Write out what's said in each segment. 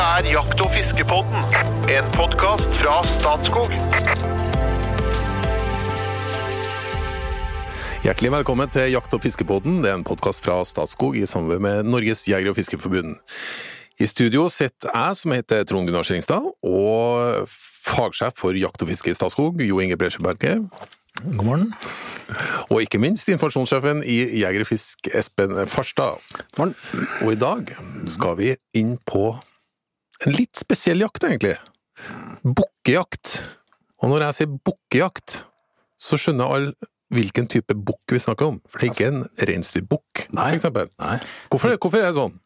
Dette er Jakt- og fiskepodden, en podkast fra Statskog. Hjertelig velkommen til Jakt- og fiskepodden. Det er en podkast fra Statskog i samarbeid med Norges jeger- og fiskerforbund. I studio sitter jeg, som heter Trond Gunnar Skjeringstad, og fagsjef for jakt og fiske i Statskog, Jo Inge Bresjeberget. God morgen. Og ikke minst informasjonssjefen i Jeger og Fisk, Espen Farstad. Morgen. Og i dag skal vi inn på en litt spesiell jakt, egentlig. Bukkejakt. Og når jeg sier bukkejakt, så skjønner alle hvilken type bukk vi snakker om. For det er ikke en reinsdyrbukk, for eksempel. Nei. Hvorfor, hvorfor er det sånn?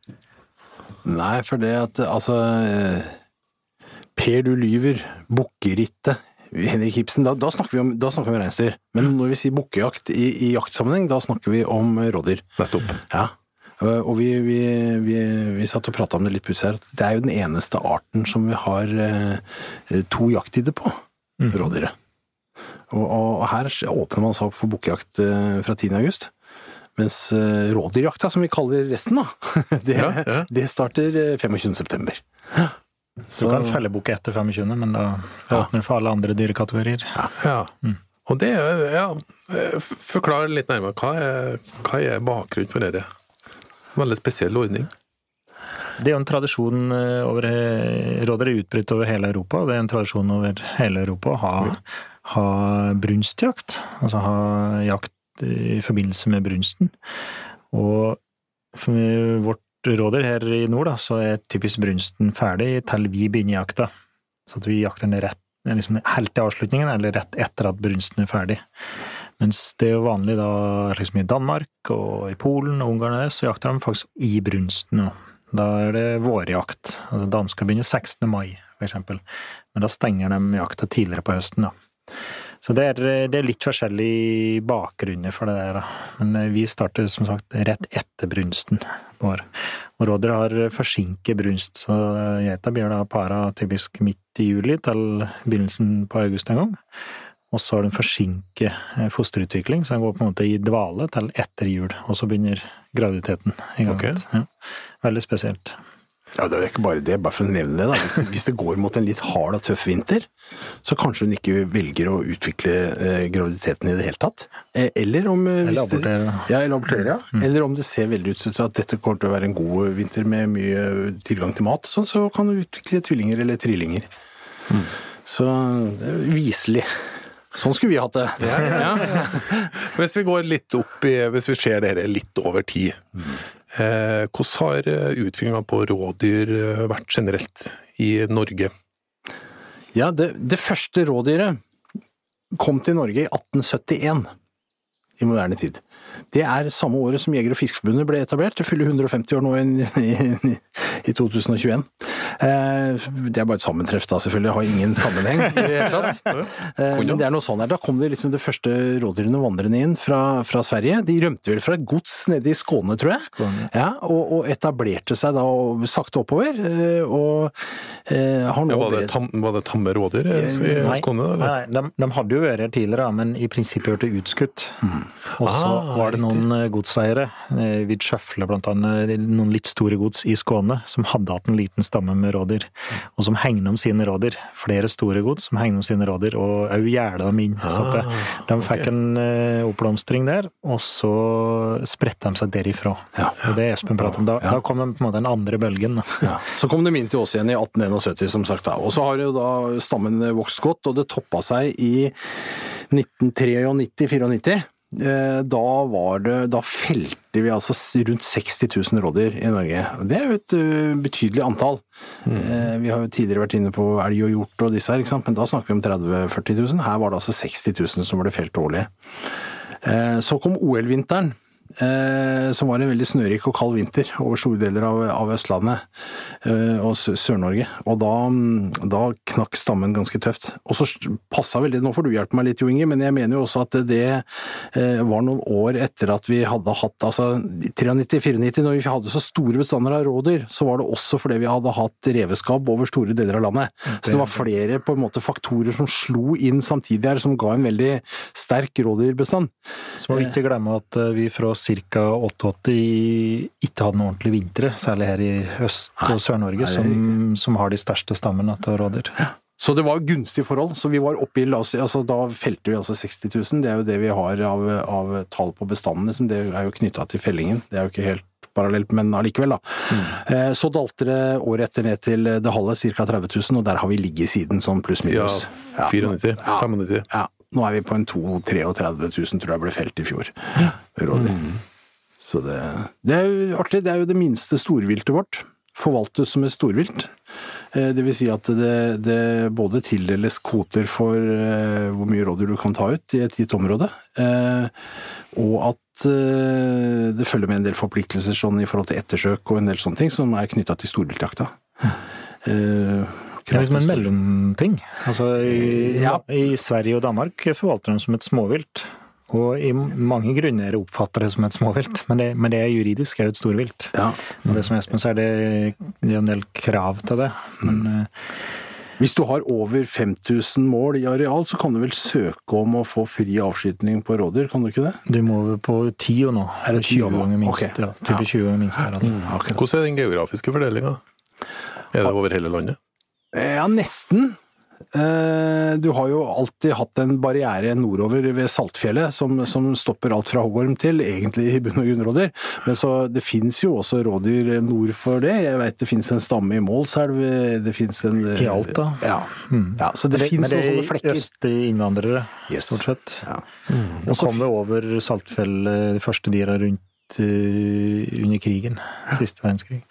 Nei, for det at altså eh, Per du lyver, bukkerittet Henrik Ibsen, da, da, snakker vi om, da snakker vi om reinsdyr. Men når vi sier bukkejakt i, i jaktsammenheng, da snakker vi om rådyr. Nettopp. Ja. Eh, Og vi, vi, vi, vi satt og prata om det litt plutselig her. at Det er jo den eneste arten som vi har eh, to jakttider på. Rådyret. Og, og, og her åpner man seg opp for bukkejakt eh, fra 10. august. Mens eh, rådyrjakta, som vi kaller resten, da, det, Ja, ja. det starter eh, 25. september. Du kan felle bukk etter 25., men da åpner det for alle andre dyrekategorier. Ja. Og det Ja, forklar litt nærmere. Hva er, hva er bakgrunnen for dette? Veldig spesiell ordning. Det er jo en tradisjon eh, over råder er utbredt over hele Europa, og det er en tradisjon over hele Europa å ha, ha brunstjakt. Altså ha jakt i forbindelse med brunsten. Og vårt råder her i nord, da, så er typisk brunsten ferdig til vi begynner jakta. Så at vi jakter den rett liksom helt til avslutningen, eller rett etter at brunsten er ferdig. Mens det er jo vanlig da liksom i Danmark og i Polen og Ungarn, så jakter de faktisk i brunsten. Da er det vårjakt. Altså Dansker begynner 16. mai, eksempel. Men da stenger de jakta tidligere på høsten, da. Så det er, det er litt forskjellig bakgrunner for det der, da. Men eh, vi starter som sagt rett etter brunsten vår. Og rådyr har forsinket brunst, så geita blir da para typisk midt i juli til begynnelsen på august en gang. Og så har den forsinket eh, fosterutvikling, så den går på en måte i dvale til etter jul. Og så begynner graviditeten i gang. Okay. Ja. Veldig spesielt. Ja, Det er ikke bare det, bare for å nevne det. da. Hvis det, hvis det går mot en litt hard og tøff vinter, så kanskje hun ikke velger å utvikle eh, graviditeten i det hele tatt. Eh, eller om eh, Eller abortere. Ja, eller abortere, ja. Eller om det ser veldig ut til at dette kommer til å være en god vinter med mye tilgang til mat, sånn, så kan hun utvikle tvillinger eller trillinger. Så det er viselig. Sånn skulle vi hatt det. Ja. Hvis vi går litt opp i Hvis vi ser dette litt over tid, eh, hvordan har utviklinga på rådyr eh, vært generelt i Norge? Ja, det, det første rådyret kom til Norge i 1871, i moderne tid. Det er samme året som Jeger- og Fiskerforbundet ble etablert. Det fyller 150 år nå i, i, i 2021. Eh, det er bare et sammentreff, da, selvfølgelig. Det har ingen sammenheng i det hele tatt. Eh, men det er noe sånn her. Da kom det liksom det første rådyrene vandrende inn fra, fra Sverige. De rømte vel fra et gods nede i Skåne, tror jeg. Skåne. Ja, og, og etablerte seg da og sakte oppover. eh, Og eh, har nå Ja, var, det tam, var det tamme rådyr i Nei, Skåne? Eller? nei de, de hadde jo vært her tidligere, men i prinsippet ble det utskutt. Og så Ah, var det noen eh, godseiere, vid Sjøfle blant annet, noen litt store gods i Skåne, som hadde hatt en liten stamme med rådyr, og som hegner om sine rådyr. Flere store gods som hegner om sine rådyr, og òg gjerder dem inn. Så at det, de fikk en eh, oppblomstring der, og så spredte de seg derifra. Ja. Og det Espen prater om. Da, da kom de på en måte den andre bølgen. Ja. Så kom de inn til oss igjen i 1871, som sagt. da. Og så har jo da stammen vokst godt, og det toppa seg i 1993-94. Eh, Da var det Da felte vi altså rundt 60 000 rådyr i Norge. Det er jo et betydelig antall. Mm. Vi har jo tidligere vært inne på elg og hjort og disse her, men da snakker vi om 30 000-40 000. Her var det altså 60 000 som ble felt årlig. Eh, Så kom OL-vinteren, eh, som var en veldig snørik og kald vinter over store deler av, av Østlandet eh, og Sør-Norge. Og da, mm, da knakk stammen ganske tøft. Og så passa veldig nå får du hjelpe meg litt Jo Inge, men jeg mener jo også at det eh, var noen år etter at vi hadde hatt altså 93-94, når vi hadde så store bestander av rådyr, så var det også fordi vi hadde hatt reveskabb over store deler av landet. Så det var flere på en måte faktorer som slo inn samtidig her, som ga en veldig sterk rådyrbestand. Så må vi ikke glemme at eh, vi fra ca. 88 ikke hadde noen ordentlige vintre, særlig her i Øst- og Sør-Norge, som, som, har de største stammene av rådyr. Så det var gunstige forhold. Så vi var oppe i, altså Da felte vi altså 60 000. Det er jo det vi har av, av tall på bestandene. Liksom. Det er jo knytta til fellingen. Det er jo ikke helt parallelt, men allikevel, da. Mm. Så dalte det året etter ned til det halve, ca. 30 000, og der har vi ligget siden, sånn pluss minus. Ja, 94, ja, 95. Ja, nå er vi på en 32 000, tror jeg ble felt i fjor. Mm. Så det, det, er jo artig. Det er jo det minste storviltet vårt. Forvaltes som et storvilt. Eh, det vil si at det, det både tildeles kvoter for uh, hvor mye rådyr du kan ta ut i et gitt område, uh, og at uh, det følger med en del forpliktelser sånn i forhold til ettersøk og en del sånne ting som er knytta til storviltjakta. Mm. Det er liksom en mellomting. Altså, i, ja. I Sverige og Danmark forvalter de som et småvilt. Og i mange grunner oppfatter det som et småvilt, men det, men det er juridisk er jo et storvilt. Ja. Og det som Espen sier, det, det er en del krav til det. Men, mm. Hvis du har over 5000 mål i areal, så kan du vel søke om å få fri avskytning på rådyr, kan du ikke det? Du må over på 10 nå. Er det 20 ganger minst? Okay. Ja, type ja. 20 ganger minst. Her, mm. okay. Hvordan er den geografiske fordelinga? Er det over hele landet? Ja, nesten. Eh, du har jo alltid hatt en barriere nordover ved Saltfjellet som, som stopper alt fra hoggorm til egentlig i bunn og grunn rådyr. Men så det fins jo også rådyr nord for det. Jeg veit det fins en stamme i Målselv, det fins en I Alta. Ja. Mm. ja så det, det fins noen sånne flekker. Men det er østinnvandrere, yes. stort sett. Ja. Mm. Nå kom det over Saltfjellet de første dyra rundt uh, under krigen, siste verdenskrig.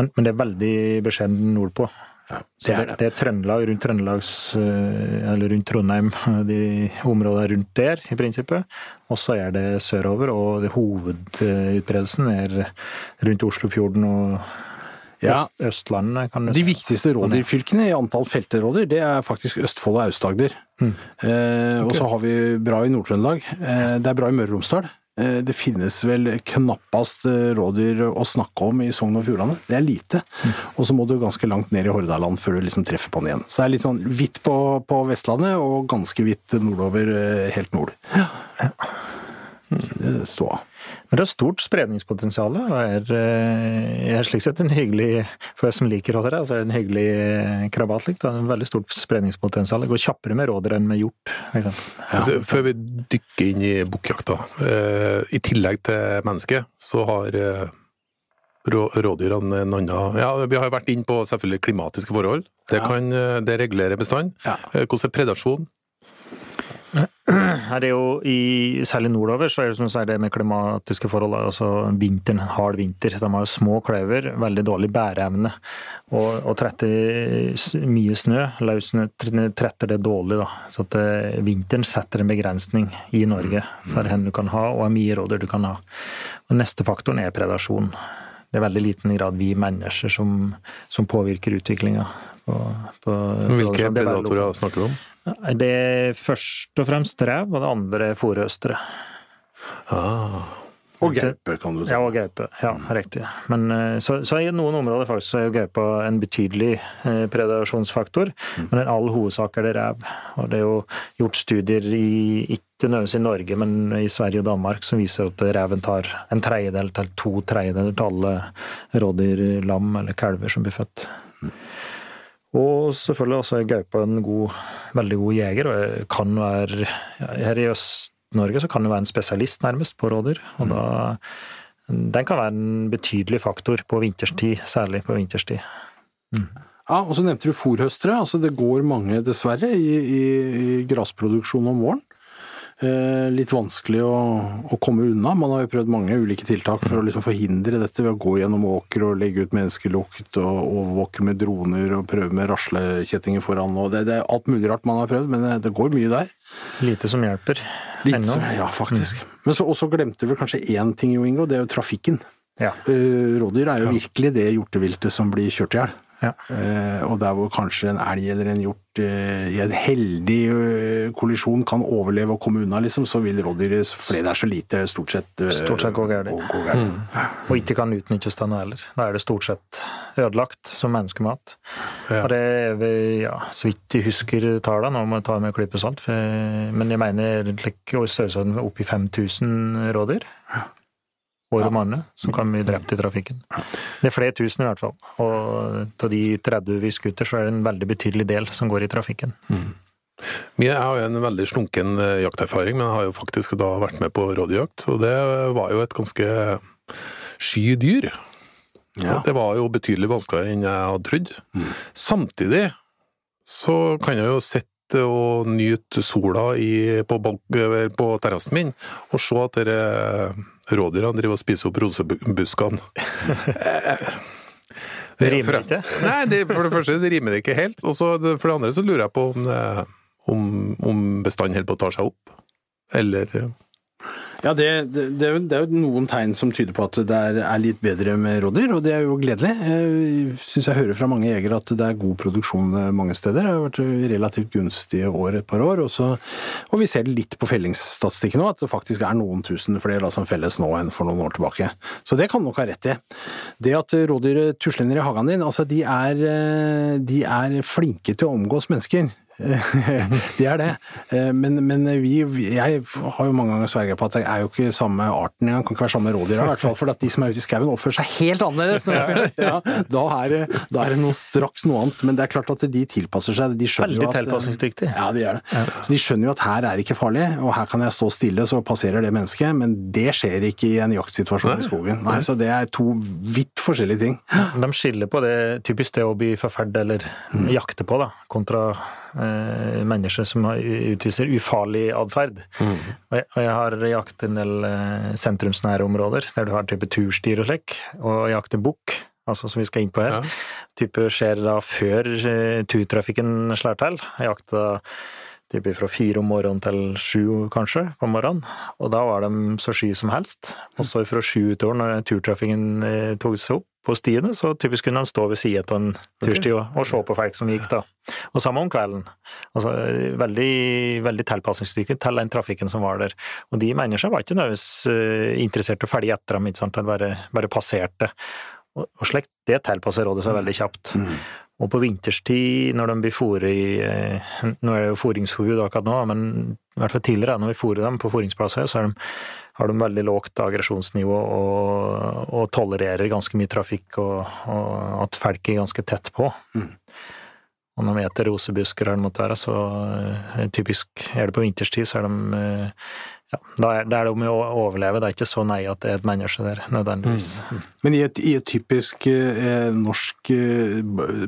Men, men det er veldig beskjeden nordpå. Ja, det, er det. det er Trøndelag, rundt Trøndelags eh, Eller rundt Trondheim, de områdene rundt der, i prinsippet. Og så er det sørover, og det hovedutbredelsen er rundt Oslofjorden og ja. Østlandet. kan du De viktigste rådyrfylkene i antall felterådyr, det er faktisk Østfold og Aust-Agder. Mm. Eh, okay. Og så har vi bra i Nord-Trøndelag. Eh, det er bra i Møre og Romsdal. Eh, det finnes vel knappast eh, rådyr å snakke om i Sogn og Fjordane. Det er lite. Og så må du ganske langt ned i Hordaland før du liksom treffer på den igjen. Så det er litt sånn hvitt på, på Vestlandet og ganske hvitt nordover, eh, helt nord. Ja. Det. Men det er stort spredningspotensial. Det er, eh, er slik sett en hyggelig For jeg som liker rådyr, altså en hyggelig eh, krabat. Det er en veldig stort spredningspotensial. Det går kjappere med rådyr enn med hjort. Ja. Altså, før vi dykker inn i bukkjakta. Eh, I tillegg til mennesket, så har rådyrene en annen Ja, vi har vært inn på selvfølgelig klimatiske forhold. Det kan det regulerer bestand. Ja. Hvordan er predasjon? Her er jo i, Særlig nordover så er det som sier det med klimatiske forhold. altså Vinteren, hard vinter. De har jo små kløver, veldig dårlig bæreevne. Og, og tretter mye snø, løs snø, tretter det dårlig. da. Så at eh, vinteren setter en begrensning i Norge for hvor du kan ha, og hvor mye rådyr du kan ha. Og Neste faktoren er predasjon. Det er veldig liten grad vi mennesker som, som påvirker utviklinga. Hvilke predatorer snakker du om? Det er først og fremst rev, og det andre er fòrøstere. Ah. Og gaupe, kan du si. Ja, og gaupe. Ja, riktig. Men eh, så, så, i noen områder faktisk så er jo gaupa en betydelig eh, predasjonsfaktor, mm. men i all hovedsak er det rev. Og det er jo gjort studier i ikke nødvendigvis i Norge, men i Sverige og Danmark som viser at reven tar en tredjedel til to tredjedeler til alle rådyr, lam eller kalver som blir født. Og selvfølgelig også er gaupa en god, veldig god jeger, og kan være Her i Øst-Norge så kan det være en spesialist, nærmest, på rådyr. Og mm. da Den kan være en betydelig faktor på vinterstid, særlig på vinterstid. Mm. Ja, og så nevnte du fòrhøstere. Altså det går mange, dessverre, i, i, i grasproduksjon om våren. Eh, litt vanskelig å, å, komme unna. Man har jo prøvd mange ulike tiltak for å liksom forhindre dette ved å gå gjennom åker og legge ut menneskelukt og overvåke med droner og prøve med raslekjettinger foran. og det, det, er alt mulig rart man har prøvd, men det går mye der. Lite som hjelper. Lite som, ja, faktisk. Mm. Men så også glemte vi kanskje én ting, Jo Ingo, det er jo trafikken. Ja. Uh, rådyr er jo virkelig det hjorteviltet som blir kjørt i hjel. Ja. Uh, og der hvor kanskje en elg eller en hjort uh, i en heldig uh, kollisjon kan overleve og komme unna, liksom, så vil rådyret, fordi det er så lite, stort sett Stort sett gå galt. Mm. Og ikke kan utnyttes denne heller. Da er det stort sett ødelagt som menneskemat. Ja. Og det er vi, ja, så vidt jeg husker tallene, nå må jeg ta med en klype salt, men jeg mener like, i størrelsesorden oppi 5000 rådyr. Om annet, som kan bli drept i trafikken. Det er flere tusen i hvert fall. Og av de 30 vi skuter, så er det en veldig betydelig del som går i trafikken. Mm. Jeg har jo en veldig slunken eh, jakterfaring, men jeg har jo faktisk da vært med på rådyrjakt. Og det var jo et ganske sky dyr. Ja. Det var jo betydelig vanskeligere enn jeg hadde trodd. Mm. Samtidig så kan jeg jo sitte og nyte sola i, på, på terrassen min, og se at dere rådyrene driver og spiser opp rosebuskene. Det rimer ikke? Nei, det, for det første det rimer det ikke helt. Og for det andre så lurer jeg på om om, om bestanden holder på å ta seg opp, eller ja, det, det, det, er jo noen tegn som tyder på at det er, er litt bedre med rådyr, og det er jo gledelig. Jeg syns jeg hører fra mange jegere at det er god produksjon mange steder. Det har vært relativt gunstige år et par år. Og, og vi ser litt på fellingsstatistikken nå, at det faktisk er noen tusen flere som felles nå enn for noen år tilbake. Så det kan nok ha rett i. Det at rådyr tusler inn i hagen din, altså de er, de er flinke til å omgås mennesker. de er det. Eh, men, men, vi, jeg har jo mange ganger sverga på at det er jo ikke samme arten engang, kan ikke være samme rådyra i hvert fall. For at de som er ute i skauen oppfører seg helt annerledes. Ja, da, er det, da er det noe straks noe annet. Men det er klart at de tilpasser seg. De Veldig tilpasningsdyktig. Ja, de gjør det. Så de skjønner jo at her er det ikke farlig, og her kan jeg stå stille, så passerer det mennesket. Men det skjer ikke i en jaktsituasjon i skogen. Nei, Så det er to vidt forskjellige ting. De skiller på det typisk det å bli forferd eller mm. jakte på, da, kontra eh, mennesker som utviser ufarlig atferd. Mm. Og, og, jeg har jaktet en del eh, sentrumsnære områder der du har type turstier og slik, og jakter bukk. Altså som vi skal inn på her. Ja. Type skjer da før eh, turtrafikken slår til. Jeg jakta type fra fire om morgenen til sju, kanskje, på morgenen. Og da var de så sky som helst. Og så fra sju utover, når turtrafikken eh, tok seg opp, på stiene, så typisk kunne de stå ved siden av en tursti og, og, se på folk som gikk, da. Og samme om kvelden. Altså, veldig, veldig tilpasningsdyktig til den trafikken som var der. Og de menneskene var ikke nødvendigvis uh, interessert i å følge etter dem, ikke sant, eller bare, bare passerte. Og, og slikt, det tilpasser rådet seg veldig kjapt. Mm. Og på vinterstid, når de blir fôret i eh, Nå er det jo fôringsforbud akkurat nå, men i hvert fall tidligere, når vi fôrer dem på fôringsplasser, så er de har de veldig lågt aggresjonsnivå og, og, tolererer ganske mye trafikk, og, og, at folk er ganske tett på. Mm. Og når vi eter rosebusker eller måtte være, så eh, typisk er det på vinterstid, så er de eh, ja, da er, det om å overleve. Det er ikke så nei at det er et menneske der, nødvendigvis. Mm. Men i et, i et typisk eh, norsk eh,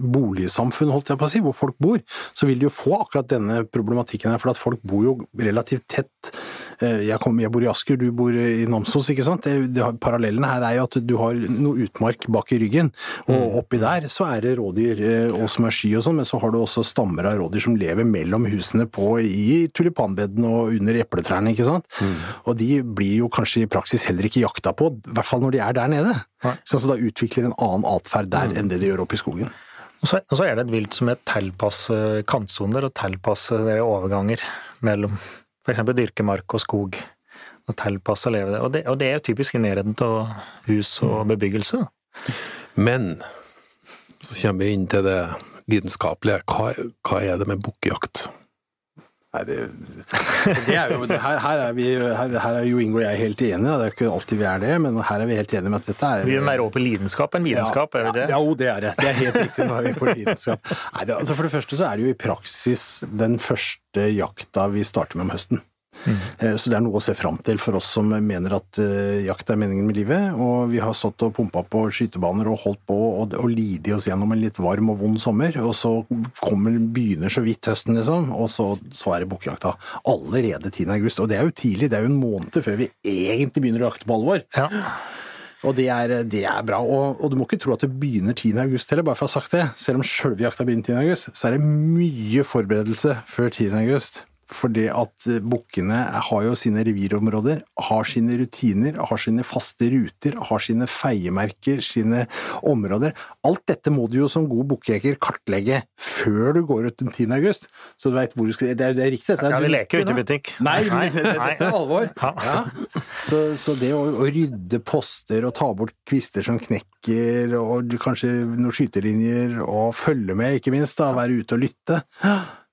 boligsamfunn, holdt jeg på å si, hvor folk bor, så vil de jo få akkurat denne problematikken her, for at folk bor jo relativt tett jeg, kom, jeg, bor i Asker, du bor i Namsos, ikke sant. Det, det, parallellen her er jo at du har noe utmark bak i ryggen, og mm. oppi der så er det rådyr eh, og som er sky og sånn, men så har du også stammer av rådyr som lever mellom husene på i tulipanbedene og under epletrærne, ikke sant. Mm. Og de blir jo kanskje i praksis heller ikke jakta på, i hvert fall når de er der nede. Så, altså, da utvikler en annen atferd der mm. enn det de gjør oppe i skogen. Og så, og så er det et vilt som er tilpasset kantsoner og tilpasset overganger mellom f.eks. dyrke mark og skog. Og tilpasse og leve det. Og det, og det er typisk i nærheten av hus og mm. bebyggelse. Men så kommer vi inn til det lidenskapelige. Hva, hva er det med bukkejakt? Nei, det, det, er jo, her, her, er vi, her, her, er jo Ingo og jeg helt enige, det er ikke alltid vi er det, men her er vi helt enige med at dette er Vi er mer over på lidenskap enn vitenskap, ja, er vi det? Ja, jo, det er det. Det er helt riktig, nå er vi på lidenskap. Nei, det, altså For det første så er det jo i praksis den første jakta vi starter med om høsten. Mm. Så det er noe å se fram til for oss som mener at uh, jakt er meningen med livet. Og vi har stått og pumpa på skytebaner og holdt på og, og lidd oss gjennom en litt varm og vond sommer. Og så kommer, begynner så vidt høsten, liksom, og så, så er det bukkjakta. Allerede 10. august. Og det er jo tidlig, det er jo en måned før vi egentlig begynner å jakte på alvor. Ja. Og det er, det er bra. Og, og, du må ikke tro at det begynner 10. august heller, bare for å ha sagt det. Selv om sjølve jakta begynner 10. august, så er det mye forberedelse før 10. august. Fordi at eh, bukkene har jo sine revirområder, har sine rutiner, har sine faste ruter, har sine feiemerker, sine områder. Alt dette må du jo som god bukkejeger kartlegge før du går ut den 10. august. Så du veit hvor du skal Det er, det er riktig, dette. Ja, vi leker jo ikke i butikk. Nei, Nei. dette er alvor. Ja. Så, så, det å, å, rydde poster og ta bort kvister som knekker, og kanskje noen skytelinjer, og følge med, ikke minst, da, være ute og lytte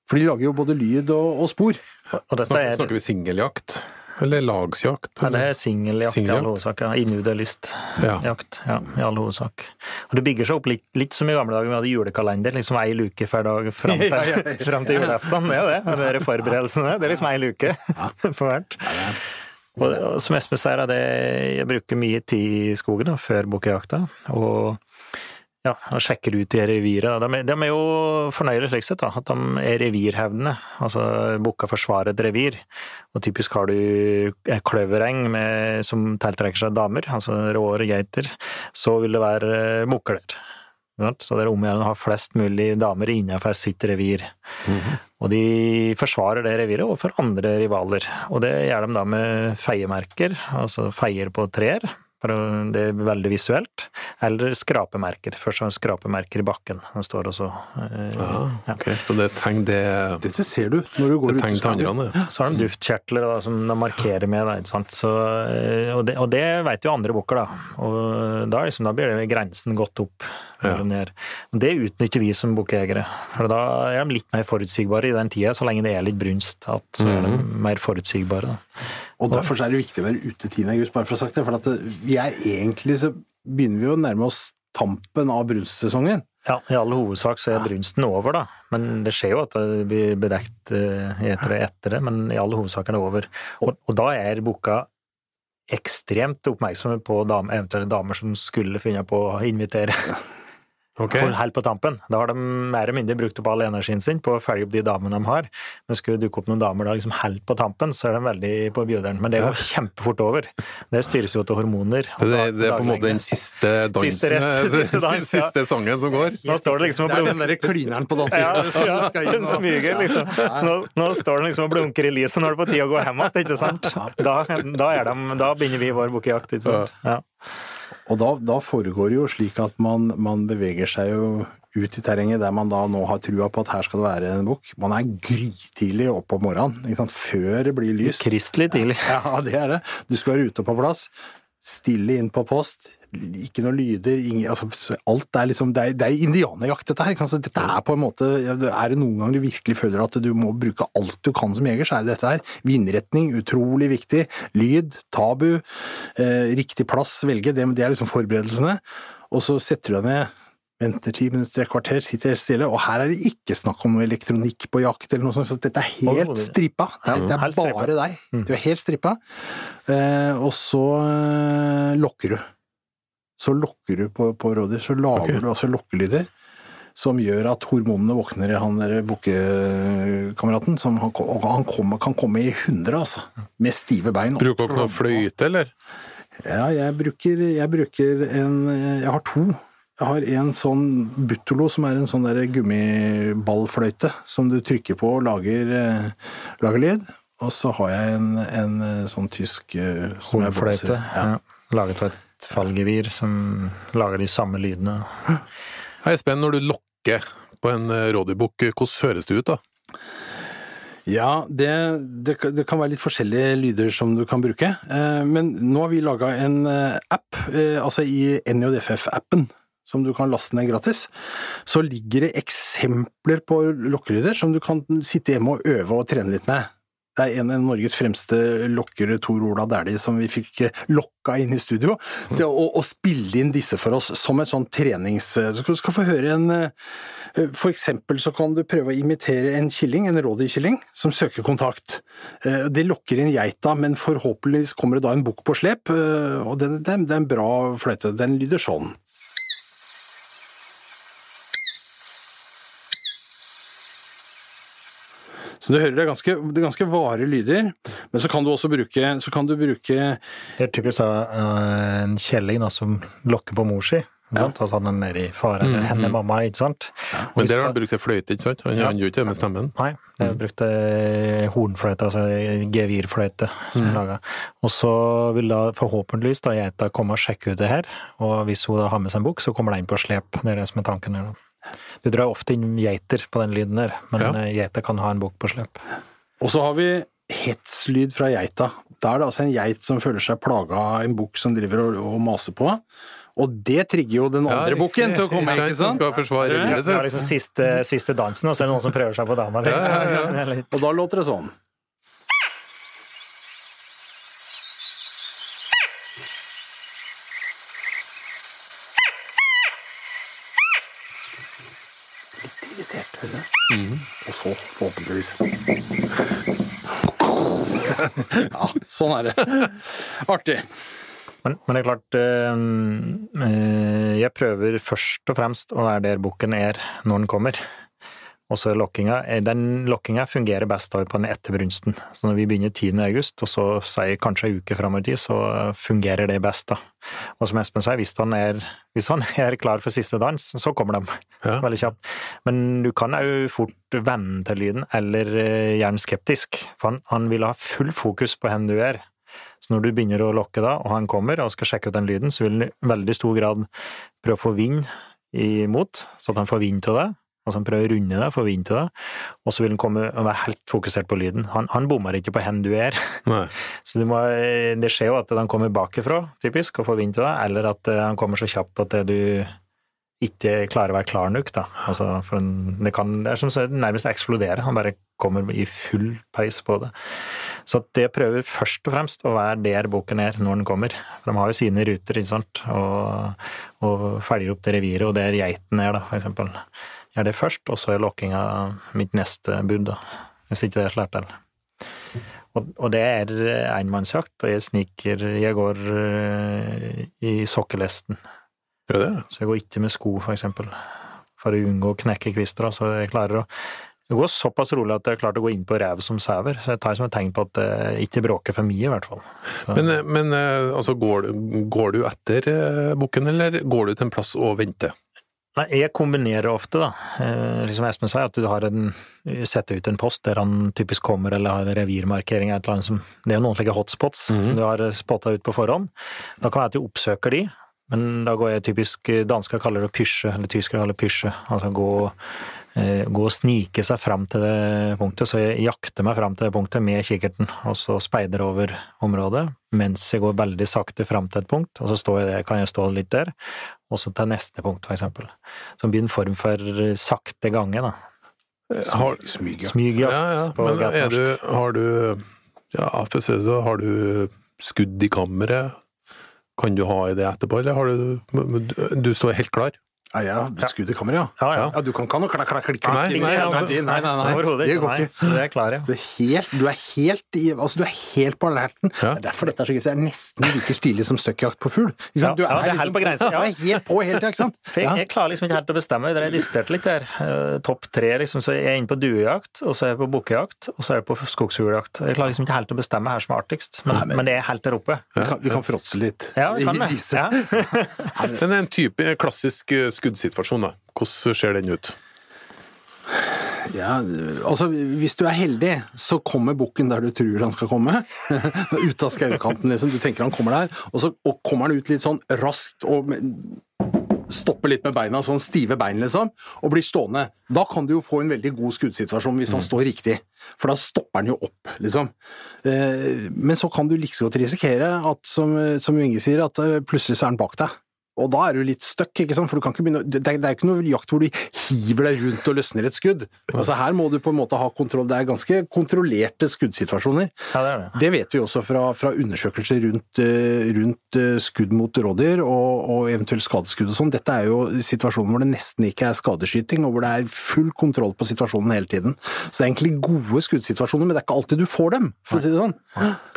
for de lager jo både lyd og, og spor. Og snakker, er... snakker vi singeljakt? Eller lagsjakt? Nei, det er singeljakt i all hovedsak. Ja. Individualist. Ja. jakt, ja, i all hovedsak. Og det bygger seg opp litt, litt som i gamle dager, vi hadde julekalender, liksom ei luke hver dag fram til, Ja, ja, ja. fram til julaften. Det er jo det, og de forberedelsene. Det er liksom ei luke på hvert. Og, og som Espen sier, er jeg bruker mye tid i skogen da, før bukkejakta, og ja, og sjekker ut de reviret. De, de er jo fornøyde slik sett, da, at de er revirhevdende. Altså, bukka forsvarer et revir. Og typisk har du kløvereng med, som tiltrekker seg damer, altså råere geiter, så vil det være eh, der. Så det er om å gjøre å ha flest mulig damer innenfor sitt revir. Og de forsvarer det reviret overfor andre rivaler. Og det gjør de da med feiemerker, altså feier på trær. For det er veldig visuelt. Eller skrapemerker. Først og fremst skrapemerker i bakken. Den står også eh, Ah, ok, så det er tegn det Dette ser du når du går ut i tegn skogen. Så har de duftkjertler da, som de markerer med, da, ikke sant. Så, eh, og, det, og det vet jo andre bukker, da. Og da, liksom, da blir det grensen gått opp. Ja. Det utnytter vi som bukkejegere. For da er de litt mer forutsigbare i den tida, så lenge det er litt brunst. At så er de Mhm. mer forutsigbare. Da. Og derfor er det viktig å være ute 10. august, bare for å ha sagt det. For at vi er egentlig så begynner vi å nærme oss tampen av brunstsesongen. Ja, I all hovedsak så er brunsten over, da. Men det skjer jo at det blir bedekt eh, etter det etter det, men i all hovedsak er det over. Og, og da er bukka ekstremt oppmerksomme på dame, eventuelle damer som skulle finne på å invitere Ok, på- helt på tampen. Da har de mer eller mindre brukt opp all energien sin på å følge opp de damene de har. Men skulle det dukke opp noen damer da liksom helt på tampen, så er de veldig på bjøderen. Men det går kjempefort over. Det styres jo til hormoner. det, det, det er på en måte den siste dansen, Siste rest- siste dans, ja. siste sangen som går? Nå står det liksom og blunker. Det er den derre klineren på Ja, dansegulvet. ja, den smyger, liksom. Nå, nå står den liksom og blunker i lyset, når det er på tide å gå hjem igjen, ikke sant? Da, da, er de, da begynner vi vår bukkejakt, ikke sant? Ja. Og da, da foregår det jo slik at man, man beveger seg jo ut i terrenget der man da nå har trua på at her skal det være en bukk. Man er grytidlig oppe om morgenen, ikke sant? før det blir lyst. Kristelig tidlig. Ja, det er det. Du skal være ute på plass. Stille inn på post. Ikke noe lyder. Ingen, altså, alt er liksom Det er, det er indianerjakt, dette her. Ikke sant? Så dette er på en måte Er det noen gang du virkelig føler at du må bruke alt du kan som jeger, så er det dette her. Vindretning, utrolig viktig. Lyd, tabu. Eh, riktig plass, velge. Det, det er liksom forberedelsene. Og så setter du deg ned. Venter ti minutter, et kvarter, sitter helt stille. Og her er det ikke snakk om noe elektronikk på jakt eller noe sånt. Så dette er helt strippa. Det er, det er bare deg. Du er helt strippa. Eh, og så eh, lokker du. Så lokker du på, på rådyr. Så lager okay. du altså lokkelyder som gjør at hormonene våkner i han bukkekameraten. som Han, og han kommer, kan komme i hundre, altså. Med stive bein. Bruker dere noe fløyte, eller? Ja, jeg bruker, jeg bruker en Jeg har to. Jeg har en sånn Buttolo, som er en sånn der gummiballfløyte som du trykker på og lager, eh, lager lyd. Og så har jeg en, en eh, sånn tysk eh. Hornfløyte. Ja. Laget av et fallgevir som lager de samme lydene. Hei, Espen, når du lokker på en eh, rådyrbukk, hvordan høres det ut da? Ja, det, det, kan- det kan være litt forskjellige lyder som du kan bruke. Eh, Men nå har vi laga en eh, app, eh, altså i NJFF-appen, som du kan laste ned gratis. Så ligger det eksempler på lokkelyder som du kan sitte hjemme og øve og trene litt med. Det er en av Norges fremste lokkere, Tor Ola Dæhlie, som vi fikk eh, lokka inn i studio. Det å, å spille inn disse for oss som et sånn trenings... Så du skal få høre en eh, For eksempel så kan du prøve å imitere en killing, en rådyrkilling, som søker kontakt. Eh, Det lokker inn geita, men forhåpentligvis kommer det da en bukk på slep, eh, og det, det, det er en bra fløyte. Den lyder sånn. Så du hører det er ganske, det er ganske vare lyder, men så kan du også bruke, så kan du bruke Det er typisk eh, en kjelling da, som lokker på mor si. Ja. Ta han er nede i fare, eller henne mamma, ikke sant? Ja. Men der har han brukt ei fløyte, ikke sant? Han Ja. gjør ikke det med stemmen. Nei, jeg brukte hornfløyte, altså gevirfløyte som mm. laga. Og så vil da forhåpentligvis da geita komme og sjekke ut det her, og hvis hun da har med seg en bukk, så kommer det inn på slep. Det er det som er tanken her. da. Du drar ofte inn geiter på den lyden der, men Ja. geiter geita kan ha en bukk på slep. Og så har vi hetslyd fra geita. Da er det altså en geit som føler seg plaga av en bukk som driver og, og maser på. Og det trigger jo den andre bukken til å komme, ikke sant? skal forsvare livet sitt. det er liksom siste, siste dansen, og så er det noen som prøver seg på dama. Ja, ja, ja. Er litt- Og da låter det sånn. irritert. hører du? Og så, forhåpentligvis Ja, sånn er det. Artig. Men, men det er klart eh, eh, Jeg prøver først og fremst å være der bukken er når den kommer. Og så lokkinga eh, Den lokkinga fungerer best da på den etterbrunsten. Så når vi begynner 10. august, og så sier kanskje ei uke fram i tid, så fungerer det best, da. Og som Espen sier, hvis han er, hvis han er klar for siste dans, så kommer de. Ja. Veldig kjapt. Men du kan òg fort vende til lyden, eller eh, gjerne skeptisk. For han, han vil ha full fokus på hvem du er. Så når du begynner å lokke da, og han kommer og skal sjekke ut den lyden, så vil han i veldig stor grad prøve å få vind imot, så at han får vind til det. Altså han prøver å runde vind til det. Og så vil han komme og være helt fokusert på lyden. Han, han bommer ikke på hvor du er. Nei. Så du må, det skjer jo at han kommer bakifra, typisk, og får vind til det, eller at eh, han kommer så kjapt at du ikke klarer å være klar nok, da. Altså, for en, det kan det er som så nærmest eksplodere. Han bare kommer i full peis på det. Så det prøver først og fremst å være der boken er når den kommer. For de har jo sine ruter, ikke sant, og, og følger opp det reviret, og der geiten er, da, for eksempel. Gjør det først, og så er lokkinga mitt neste bud, da. Hvis ikke det slår til. Og, og det er enmannsjakt, og jeg sniker Jeg går eh, i sokkelesten. Gjør det? Så jeg går ikke med sko, for eksempel. For å unngå å knekke kvister. Så jeg klarer å det går såpass rolig at jeg har klart å gå inn på rev som sauer. Så jeg tar som et tegn på at det ikke bråker for mye, i hvert fall. Så, Men, men eh, altså, går, går du etter eh, bukken, eller går du til en plass og venter? Nei, jeg kombinerer ofte, da. Eh, liksom Espen sa, at du har en setter ut en post der han typisk kommer, eller har revirmarkering eller et eller annet som Det er noen slike hotspots Mhm. som du har spotta ut på forhånd. Da kan det være at du oppsøker de, men da går jeg typisk Dansker kaller det pysje, eller tyskere kaller det pysje. Altså gå, eh, gå og snike seg fram til det punktet. Så jeg jakter meg fram til det punktet med kikkerten, og så speider over området mens jeg går veldig sakte fram til et punkt, og så står jeg, kan jeg stå litt der, og så til neste punkt, for eksempel. Så det blir en form for sakte gange, da. Har, Smygjakt. Smygjakt ja, ja. Men er du, har du Ja, for å si det så, har du skudd i kammeret? Kan du ha i det etterpå, eller har du Du står helt klar? Ja, ja. har skudd i kamera, ja. Ja, ja. Ja, du kan ikke ha noe klakk, klakk, klikk, Nei, klikk. nei, nei, nei, nei, nei. Overhodet ikke. Nei, så det er klar, ja. Så helt, du er helt altså du er helt på alerten. Ja. Det er derfor dette er så gøy. Det er nesten like stilig som støkkjakt på fugl. Ikke sant? Ja, Du er helt på grensen, ja. Du er helt på helt, ikke sant? Jeg, jeg klarer liksom ikke helt å bestemme. Dere diskuterte litt der. Eh, Topp tre, liksom. Så jeg er inne på duejakt, og så er jeg på bukkejakt, og så er jeg på skogsfugljakt. Jeg klarer liksom ikke helt å bestemme her som er artigst, men, men- det er helt der oppe. Vi kan, kan fråtse litt. Ja, vi kan. Ja. Men er en type en klassisk eh, skuddsituasjon, da. Hvordan ser den ut? Ja, altså Hvis du er heldig, så kommer bukken der du tror han skal komme. ut av skaukanten, liksom. Du tenker han kommer der, og så og kommer han ut litt sånn raskt og stopper litt med beina, sånn stive bein, liksom, og blir stående. Da kan du jo få en veldig god skuddsituasjon hvis han står riktig, for da stopper han jo opp, liksom. Eh, Men så kan du like liksom godt risikere at, som, som Inge sier, at eh, plutselig så er han bak deg. Og da er du litt stuck, ikke sant? for du kan ikke begynne, det, er- jo ikke noe jakt hvor du hiver deg rundt og løsner et skudd. Altså Her må du på en måte ha kontroll. Det er ganske kontrollerte skuddsituasjoner. ja, det det. Det vet vi også fra, fra undersøkelser rundt, eh, rundt eh, skudd mot rådyr og, og eventuelt skadeskudd og sånn. Dette er jo situasjoner hvor det nesten ikke er skadeskyting, og hvor det er full kontroll på situasjonen hele tiden. Så det er egentlig gode skuddsituasjoner, men det er ikke alltid du får dem, for å si det sånn.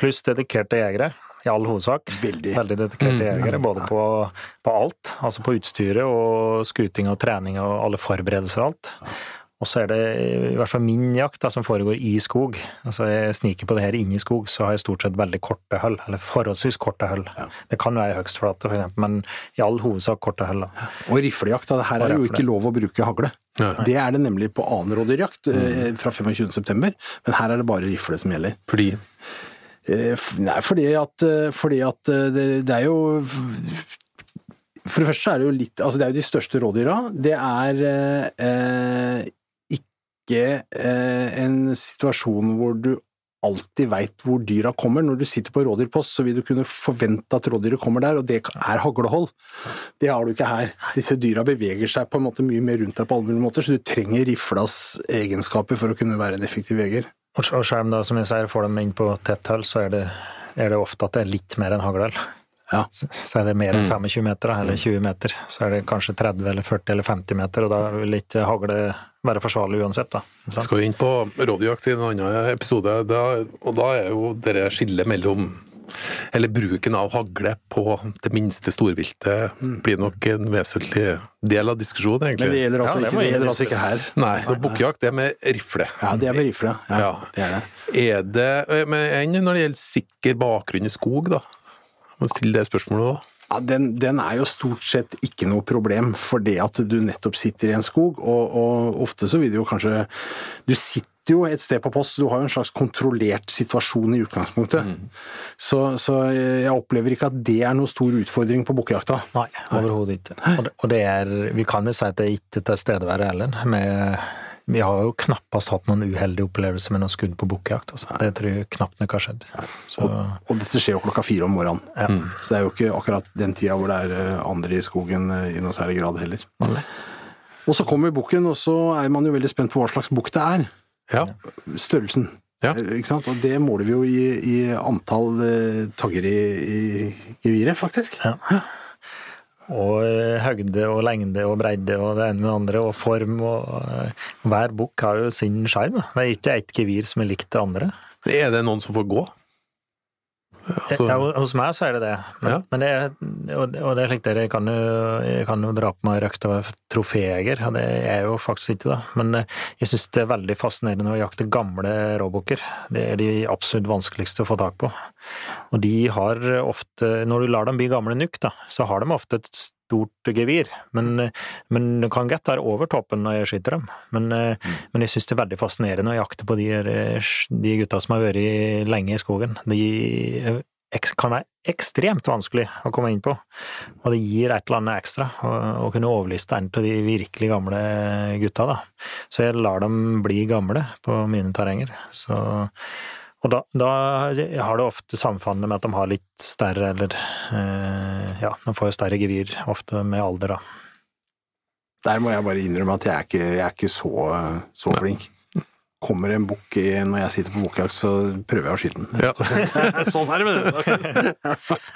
Pluss dedikerte jegere, i all hovedsak. Veldig. dedikerte Mm. jegere, både på, på alt. Altså på utstyret og skuting og trening og alle forberedelser og alt. Og så er det i hvert fall min jakt da, som foregår i skog. Altså jeg sniker på det her inne i skog, så har jeg stort sett veldig korte hull. Eller forholdsvis korte hull. Det kan være høgstflate, eksempel, men i all hovedsak korte hull. da. Og riflejakt, da, her er det jo ikke lov å bruke hagle. Ja. Det er det nemlig på annenrådyrjakt mm. fra 25.9, men her er det bare rifle som gjelder. Fordi Eh, Nei, fordi at, eh, fordi at eh, det, det er jo For det første er det jo litt Altså, det er jo de største rådyra. Det er eh, eh, ikke eh, en situasjon hvor du alltid veit hvor dyra kommer. Når du sitter på rådyrpost, så vil du kunne forvente at rådyret kommer der, og det er haglehold. Det har du ikke her. Disse dyra beveger seg på en måte mye mer rundt deg på alle mulige måter, så du trenger riflas egenskaper for å kunne være en effektiv jeger. Og selv om da, som jeg sier, får dem inn på tett hull, så er det, er det ofte at det er litt mer enn haglehull. Ja. Så så er det mer enn 25 meter, eller 20 meter, så er det kanskje 30 eller 40 eller 50 meter, og da vil ikke hagle være forsvarlig uansett, da. Så. Skal vi inn på rådyrjakt i en annen episode, da, og da er jo dere skillet mellom eller bruken av hagle på det minste storviltet blir nok en vesentlig del av diskusjonen, Men det egentlig. gjelder altså, Ja, det ikke, det gjelder altså ikke her. Nei, så bukkejakt er med rifle. Ja, det er med rifle. Ja, Ja. det er det. Er det Men enn når det gjelder sikker bakgrunn i skog, da? Må stille det spørsmålet òg. Ja, den, den er jo stort sett ikke noe problem, for det at du nettopp sitter i en skog, og, og ofte så vil du jo kanskje Du sitter jo et sted på post, du har jo en slags kontrollert situasjon i utgangspunktet. Så, så jeg opplever ikke at det er noen stor utfordring på bukkejakta. Nei, overhodet ikke. Og det, og det er, vi kan jo si at det er ikke tilstedeværende heller. Med, vi har jo knappast hatt noen uheldige opplevelser med noen skudd på bukkejakt. Altså. Det tror jeg knapt nok har skjedd. Så, Og dette skjer jo klokka fire om morgenen. ja. Så det er jo ikke akkurat den tida hvor det er eh, andre i skogen eh, i noe særlig grad heller. Og så kommer bukken, og så er man jo veldig spent på hva slags bukk det er. Ja. Størrelsen. Ja. Eh, Ikke sant? Og det måler vi jo i, i antall eh, tagger i, i geviret, faktisk. Ja. Og eh, høgde og lengde og bredde og det ene med det andre, og form og Hver bukk har jo sin sjarm. Det er ikke ett gevir som er likt det andre. Er det noen som får gå? Altså, ja, hos meg så er det det. Men, Ja. men det, og, og det er slik dere kan jo, jeg kan jo dra på meg røkt av troféjeger, og det er jo faktisk ikke, da. Men eh, jeg syns det er veldig fascinerende å jakte gamle råbukker. Det er de absolutt vanskeligste å få tak på. Og de har ofte, når du lar dem bli gamle nok, da, så har de ofte et stort gevir. Men, men du kan godt være over toppen når jeg skyter dem. Men, mm. men jeg syns det er veldig fascinerende å jakte på de, de gutta som har vært lenge i skogen. De kan være ekstremt vanskelig å komme inn på. Og det gir et eller annet ekstra å, kunne overliste en av de virkelig gamle gutta, da. Så jeg lar dem bli gamle på mine terrenger. Så, og da, da har det ofte samfunnet med at de har litt større, eller eh, Ja, de får jo større gevir ofte med alder, da. Der må jeg bare innrømme at jeg er ikke, jeg er ikke så, så flink. Kommer en bukk i- når jeg sitter på bukkjakt, så prøver jeg å skyte den. Ja. sånn er det med det.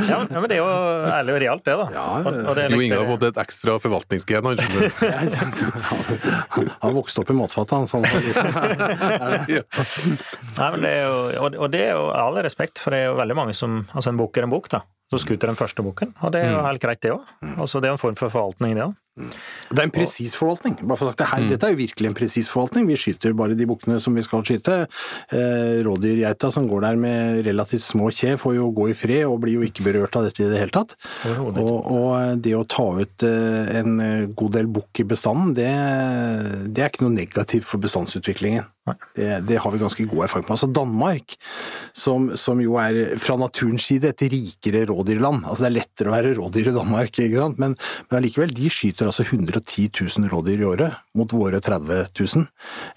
Ja, ja, men det er jo ærlig og realt, det, da. Ja, Og, og det er Jo Inge har fått et ekstra forvaltningsgen. han skjønner. Han vokste opp i matfatet, han. Sånn. Nei, men det er jo, og, og det er jo all respekt, for det er jo veldig mange som Altså, en bukk er en bukk, da. Så skuter den første bukken, og det er jo helt greit, det òg. Altså, det er en form for forvaltning, det òg. Det er en presis forvaltning. Bare for å sagt det her, Dette er jo virkelig en presis forvaltning. Vi skyter bare de bukkene som vi skal skyte. Eh, Rådyrgeita som går der med relativt små kje, får jo gå i fred og blir jo ikke berørt av dette i det hele tatt. Og, og det å ta ut eh, en god del bukk i bestanden, det, det er ikke noe negativt for bestandsutviklingen. Det, det har vi ganske god erfaring på. Altså Danmark, som, som jo er fra naturens side et rikere rådyrland. Altså det er lettere å være rådyr i Danmark, ikke sant? Men, men allikevel, de skyter altså 110 000 rådyr i året mot våre 30 000.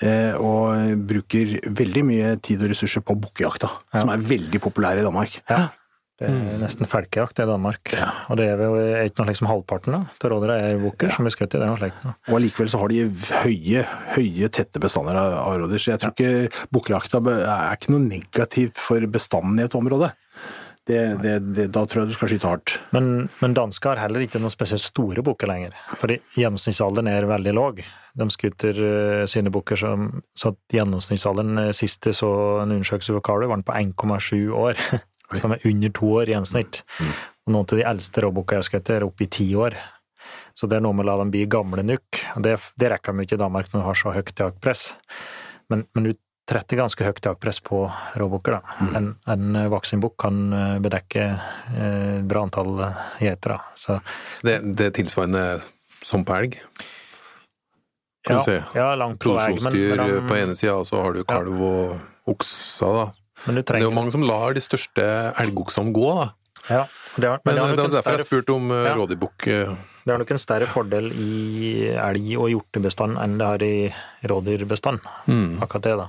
Eh, og bruker veldig mye tid og ressurser på bukkejakta, som er veldig populær i Danmark. Ja. Det er nesten felkejakt i Danmark. Og det er jo ikke noe slikt som halvparten da, til rådere er bukker som blir skutt i. Det er noe slikt. da. Og allikevel så har de høye, høye, tette bestander av av rådyr. Så jeg tror ikke bukkejakta er ikke noe negativt for bestanden i et område. Det, det, det, da tror jeg du skal skyte hardt. Men, men dansker har heller ikke noen spesielt store bukker lenger. Fordi gjennomsnittsalderen er veldig låg. De skuter uh, sine bukker som så at gjennomsnittsalderen uh, sist jeg så en undersøkelse på Carlo, var den på 1,7 år. Som er under to år i gjennomsnitt. Og noen av de eldste råbukka jeg har skutt, er oppe i ti år. Så det er noe med å la dem bli gamle nok. Det, det rekker de ikke i Danmark når du har så høyt jaktpress. Men, men du tretter ganske høyt jaktpress på råbukker. da. En, en voksenbukk kan eh, bedekke eh, bra antall eh, geiter. da. Så Så Det, det er tilsvarende som på elg. Kan ja, du se. ja, langt på vei. Men, Produksjonsdyr på ene sida, og så har du kalv og okser, da. Men du Det er jo mange som lar de største elgoksene gå, da. ja, det har, men, Men det er en derfor jeg spurte om eh, Ja. rådyrbukk. eh, det har nok en større fordel i elg- og hjortebestand enn det har i rådyrbestand. Mm. Akkurat det, da.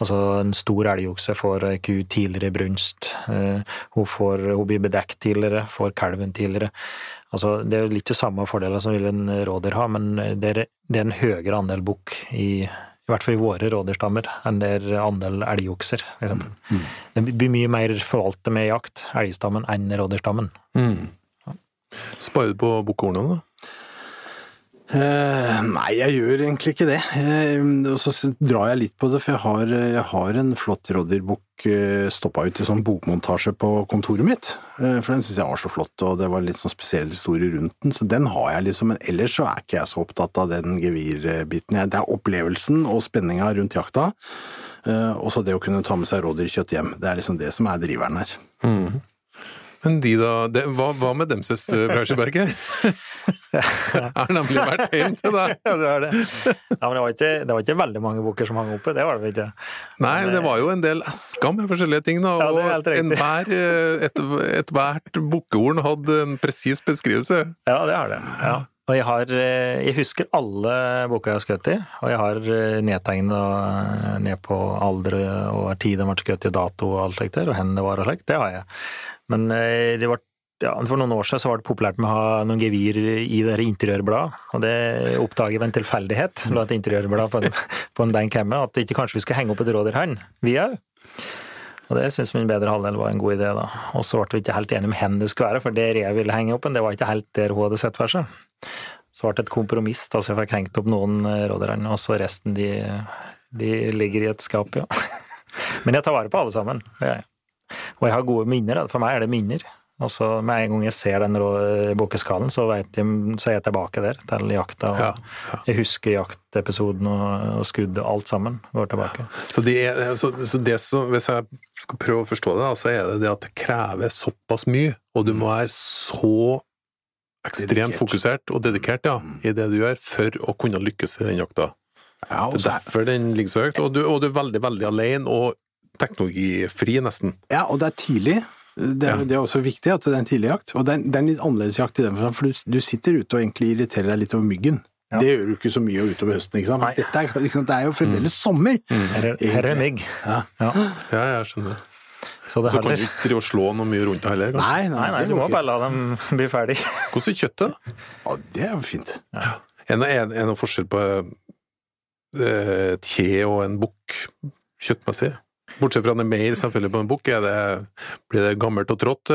Altså, en stor elgokse får ei ku tidligere i brunst. Eh, hun, får, hun blir bedekt tidligere, får kalven tidligere. Altså, det er jo litt de samme fordeler som vil en rådyr ha, men det er, det er en høyere andel bukk i i hvert fall i våre rådyrstammer, enn det er andel elgokser, f.eks. Mm. Det blir mye mer forvaltet med jakt, elgstammen, enn rådyrstammen. Mm. Sparer du på bukkhornene, da? Uh, nei, jeg gjør egentlig ikke det. Uh, og så drar jeg litt på det, for jeg har, jeg har en flott rådyrbukk uh, stoppa ut i sånn bokmontasje på kontoret mitt. For den syns jeg var så flott, og det var litt sånn spesiell historie rundt den. Så den har jeg liksom, men ellers så er ikke jeg så opptatt av den gevirbiten. Det er opplevelsen og spenninga rundt jakta, og så det å kunne ta med seg rådyrkjøtt hjem. Det er liksom det som er driveren her. Mm. Men de da, de, hva, hva, med demses bransjeberget? har nemlig vært hjem til deg. ja, det er det. Ja, men det var, ikke, det var ikke veldig mange bukker som hang oppe, det var det ikke. Nei, men det var jo en del esker med forskjellige ting, da. Og ja, enhver, et, ethvert bukkehorn hadde en presis beskrivelse. Ja, det har det. Ja. Og jeg, har, jeg husker alle boka jeg har skutt i, og jeg har nedtegna ned på alder og tid de ble skutt i, dato og alt slikt der, og hvor det var og slikt. Det har jeg. Men eh, det var ja, for noen år siden så var det populært med å ha noen gevir i det interiørbladet, og det oppdager vi en tilfeldighet. La et interiørblad på en, på en benk hjemme, at ikke kanskje vi skulle henge opp et rådyrhand, vi òg. Og det syns min bedre halvdel var en god idé, da. Og så ble vi ikke helt enige om hvor det skulle være, for der jeg ville henge opp en, det var ikke helt der hun hadde sett for seg. Så ble det et kompromiss, da, så jeg fikk hengt opp noen rådyrhann, og så resten de, de ligger i et skap, ja. Men jeg tar vare på alle sammen. Det gjør jeg. Og jeg har gode minner. For meg er det minner. Og så med en gang jeg ser den bukkeskallen, så, så er jeg tilbake der til jakta. Og ja, ja. Jeg husker jaktepisoden og, og skuddet, alt sammen går tilbake. Så, det, er, så, så det som, hvis jeg skal prøve å forstå det, så er det det at det krever såpass mye, og du må være så ekstremt dedikert. fokusert og dedikert ja, mm. i det du gjør, for å kunne lykkes i den jakta. Ja, det er derfor den ligger så høyt, og du, og du er veldig, veldig alene, og teknologifri, nesten. Ja, og det er tidlig. Det er, ja. det er, også viktig at det er en tidlig jakt. Og det er, det er en litt annerledes jakt i den forstand, for du, du, sitter ute og egentlig irriterer deg litt over myggen. Ja. Det gjør du ikke så mye utover høsten. ikke sant? Dette er, liksom, det er jo fremdeles mm. sommer! Mm. Her, er, her er mygg. Ja. ja. ja, jeg skjønner. Så, så kan du ikke drive og slå noe mye rundt deg heller? Nei, nei, nei, du må bare la dem bli ferdig. Hvordan er kjøttet? Ja, Det er jo fint. Ja. Er det noen forskjell på et eh, kje og en bukk kjøttmessig? Bortsett fra det mer selvfølgelig på en bukk, blir det gammelt og trått?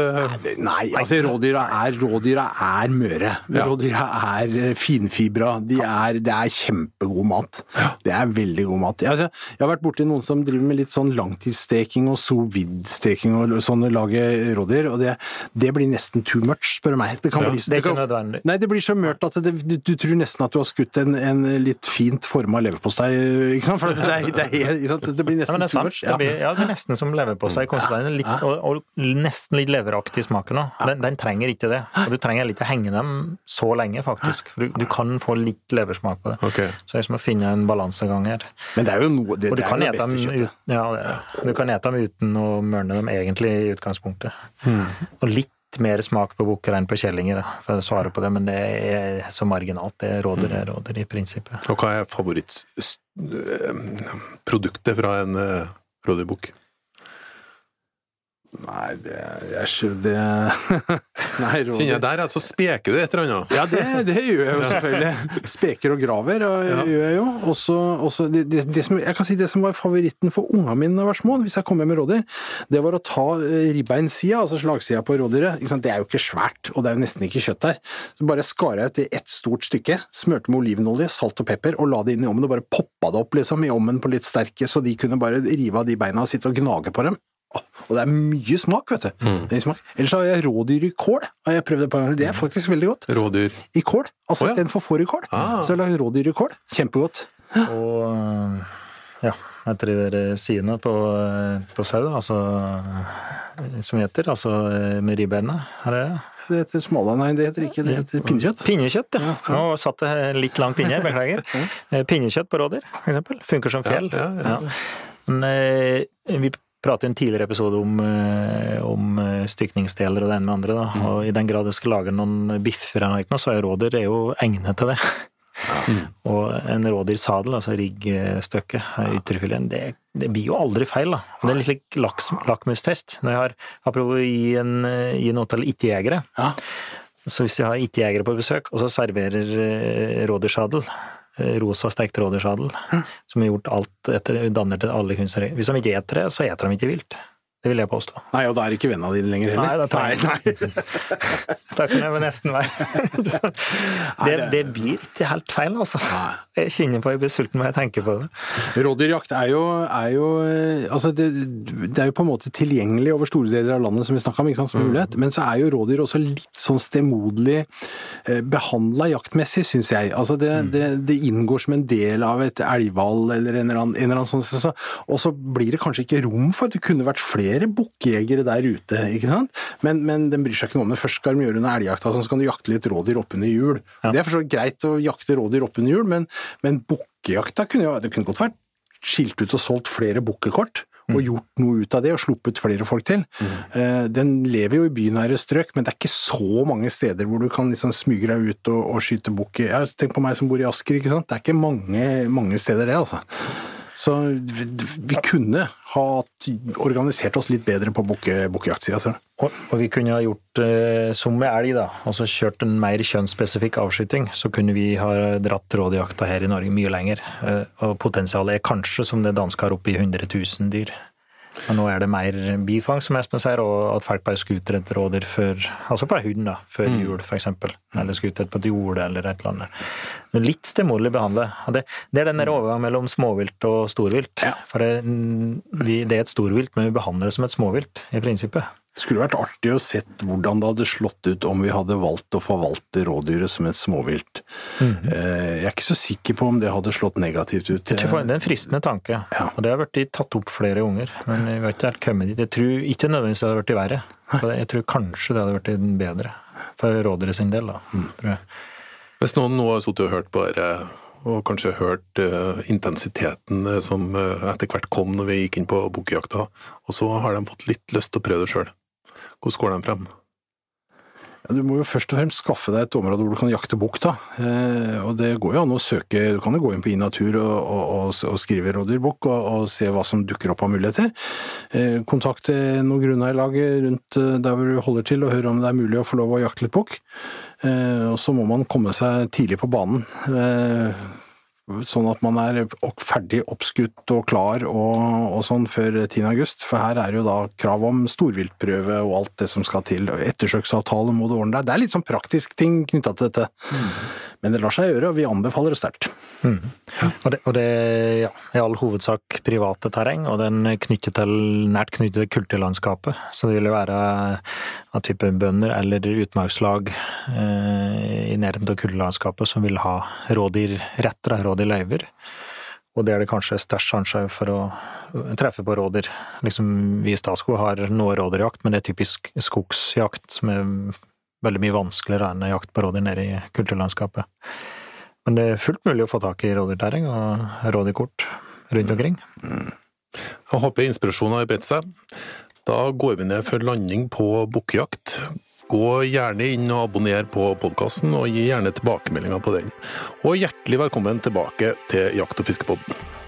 Nei, Nei, altså rådyra er, rådyra er møre. Ja. Rådyra er eh, finfibra. De er, det er kjempegod mat. Ja. Det er veldig god mat. Altså, jeg har vært borti noen som driver med litt sånn langtidssteking og sous vide-steking og sånn, lage rådyr, og det, det, blir nesten too much, spør du meg. Det, kan ja. bli, det, er ikke nødvendig. Nei, det blir så mørt at du, du, tror nesten at du har skutt en, en litt fint forma leverpostei, ikke sant? For det, det, det, blir nesten too much. Ja ja, det er nesten som leverpostei. Litt, og, og, nesten litt leveraktig smak nå. Den, den, trenger ikke det. Og du trenger ikke henge dem så lenge, faktisk. Du, du, kan få litt leversmak på det. Okay. Så som å finne en balansegang her. Men det er jo noe Det, det er det beste kjøttet. Ja, det, du kan ete dem uten å mørne dem egentlig i utgangspunktet. Mm. Og litt mer smak på bukker enn på kjellinger, for å svare på det, men det er så marginalt. Det råder, det råder i prinsippet. Og hva er favorittproduktet fra en rådyrbukk? Nei, det Jeg skjønner Nei, rådyr Kjenner jeg der, altså speker du et eller annet? Ja, det, det gjør jeg jo selvfølgelig. Speker og graver og, ja. gjør jeg jo. Også, også det, det, det, som, jeg kan si det som var favoritten for ungene mine da jeg var små, hvis jeg kom hjem med rådyr, det var å ta eh, ribbeinsida, altså slagsida på rådyret. Det er jo ikke svært, og det er jo nesten ikke kjøtt der. Så bare skar jeg ut i ett stort stykke, smørte med olivenolje, salt og pepper, og la det inn i ovnen og bare poppa det opp liksom i ovnen på litt sterke, så de kunne bare rive av de beina og sitte og gnage på dem. Og det er mye smak, vet du. Mm. Smak. Ellers har jeg rådyr i kål. Har jeg prøvd det på gang. Det er faktisk veldig godt. Rådyr? I kål. Altså oh, ja. istedenfor fårikål. Ah. Så har jeg lagd rådyr i kål. Kjempegodt. Og ja, etter de der sidene på, på sau, altså som heter, altså med ribbeina, er det det heter smala, nei det heter ikke det heter pinnekjøtt. Pinnekjøtt, ja. Nå satt det litt langt inne, beklager. Eh, pinnekjøtt på rådyr, eksempel. Funker som fjell. Ja, ja, Men eh, vi pratet i en tidligere episode om, eh, om eh, stykningsdeler og det ene med andre. Da. Mm. Og I den grad jeg skal lage noen biffer, så er rådyr er jo egnet til det. Mm. Og en rådyrsadel, altså riggstykket, ytrefileten, det, det, blir jo aldri feil. da. Det er litt slik laks, lakmustest. Når jeg har, Apropos gi, en, gi noe til ikke-jegere. Ja. Så hvis jeg har ikke-jegere på besøk, og så serverer eh, rådyrsadel rosa stekt rådyrsadel, som har gjort alt etter danner til alle kunstnere. Hvis de ikke eter det, så eter de ikke vilt. Det vil jeg påstå. Nei, og da er ikke vennene dine lenger heller? Nei, da tar jeg nei. Da kan jeg vel nesten være. det, det blir ikke helt feil, altså. Jeg kjenner på jeg blir sulten når jeg tenker på det. Rådyrjakt er jo, er jo eh, altså det, det er jo på en måte tilgjengelig over store deler av landet, som vi snakka om, ikke sant, som mulighet. Men så er jo rådyr også litt sånn stemoderlig eh, behandla jaktmessig, syns jeg. Altså det, det, det inngår som en del av et elgvalg eller en eller annen, en eller annen sånn, så, og så blir det kanskje ikke rom for at det kunne vært flere bukkjegere der ute, ikke sant. Men, men den bryr seg ikke noe om det. Først skal de gjøre under elgjakta, så skal du jakte litt rådyr oppunder jul. Det er for så vidt greit å jakte rådyr oppunder jul, men, men bukkejakta kunne jo det kunne godt vært skilt ut og solgt flere bukkekort. Og gjort noe ut av det, og sluppet flere folk til. Eh, Den lever jo i bynære strøk, men det er ikke så mange steder hvor du kan liksom smyge deg ut og, og skyte bukk. Ja, Tenk på meg som bor i Asker, ikke sant. Det er ikke mange, mange steder det, altså. Så vi, kunne ha organisert oss litt bedre på. Altså. Og, og vi kunne ha gjort eh, som med elg, da. Altså kjørt en mer kjønnsspesifikk avskyting. Så kunne vi ha dratt rådjakta her i Norge mye lenger. Eh, og potensialet er kanskje som det danske har oppe i 100 000 dyr. Og nå er det mer bifangst, som Espen sier, og at folk bare skuter etter rådyr før Altså fra hund, da, før jul, for eksempel. Eller skuter på et jorde, eller et eller annet. Men Litt stemoderlig behandla. Det, det er den der overgangen mellom småvilt og storvilt. For det, det er et storvilt, men vi behandler det som et småvilt, i prinsippet. Det skulle vært artig å sett hvordan det hadde slått ut om vi hadde valgt å forvalte rådyret som et småvilt. Eh, Jeg er ikke så sikker på om det hadde slått negativt ut. Det er en fristende tanke, Ja. og det har vært tatt opp flere ganger. Men vi har ikke helt kommet dit. Jeg tror ikke nødvendigvis det hadde blitt verre. Jeg tror kanskje det hadde blitt bedre. For rådyret sin del, da. Tror jeg. Hvis noen nå har sittet og hørt på dette, og kanskje hørt uh, intensiteten eh, som uh, etter hvert kom når vi gikk inn på bukkejakta, og så har de fått litt lyst til å prøve det sjøl. Hvordan går de frem? Ja, du må jo først og fremst skaffe deg et område hvor du kan jakte bukk. Eh, og det går jo an å søke Du kan jo gå inn på iNatur og, og, og, skrive rådyrbukk og, og se hva som dukker opp av muligheter. Eh, kontakt noen grunneierlag rundt eh, der hvor du holder til, og høre om det er mulig å få lov å jakte litt bukk. Eh, og så må man komme seg tidlig på banen. Eh, Sånn at man er ferdig oppskutt og klar og, og sånn før 10. august. For her er jo da krav om storviltprøve og alt det som skal til. Ettersøksavtale må du ordne deg. Det er litt sånn praktisk ting knytta til dette. Men det lar seg gjøre, og vi anbefaler det sterkt. Og det, og det ja, i all hovedsak private terreng, og den knyttet til, nært knyttet til kulturlandskapet. Så det vil jo være av type bønder eller utmarkslag eh, i nærheten av kulturlandskapet som vil ha rådyrretter, rådyrløyver. Og det er det kanskje størst sjanse for å treffe på rådyr. Liksom, vi i Statskog har noe rådyrjakt, men det er typisk skogsjakt som er veldig mye vanskeligere enn jakt på rådyr nede i kulturlandskapet. Men det er fullt mulig å få tak i rådyrterreng og rådyrkort rundt omkring. Jeg håper inspirasjonen har bredt seg. Da går vi ned for landing på bukkejakt. Gå gjerne inn og abonner på podkasten, og gi gjerne tilbakemeldinger på den. Og hjertelig velkommen tilbake til Jakt- og fiskepodden.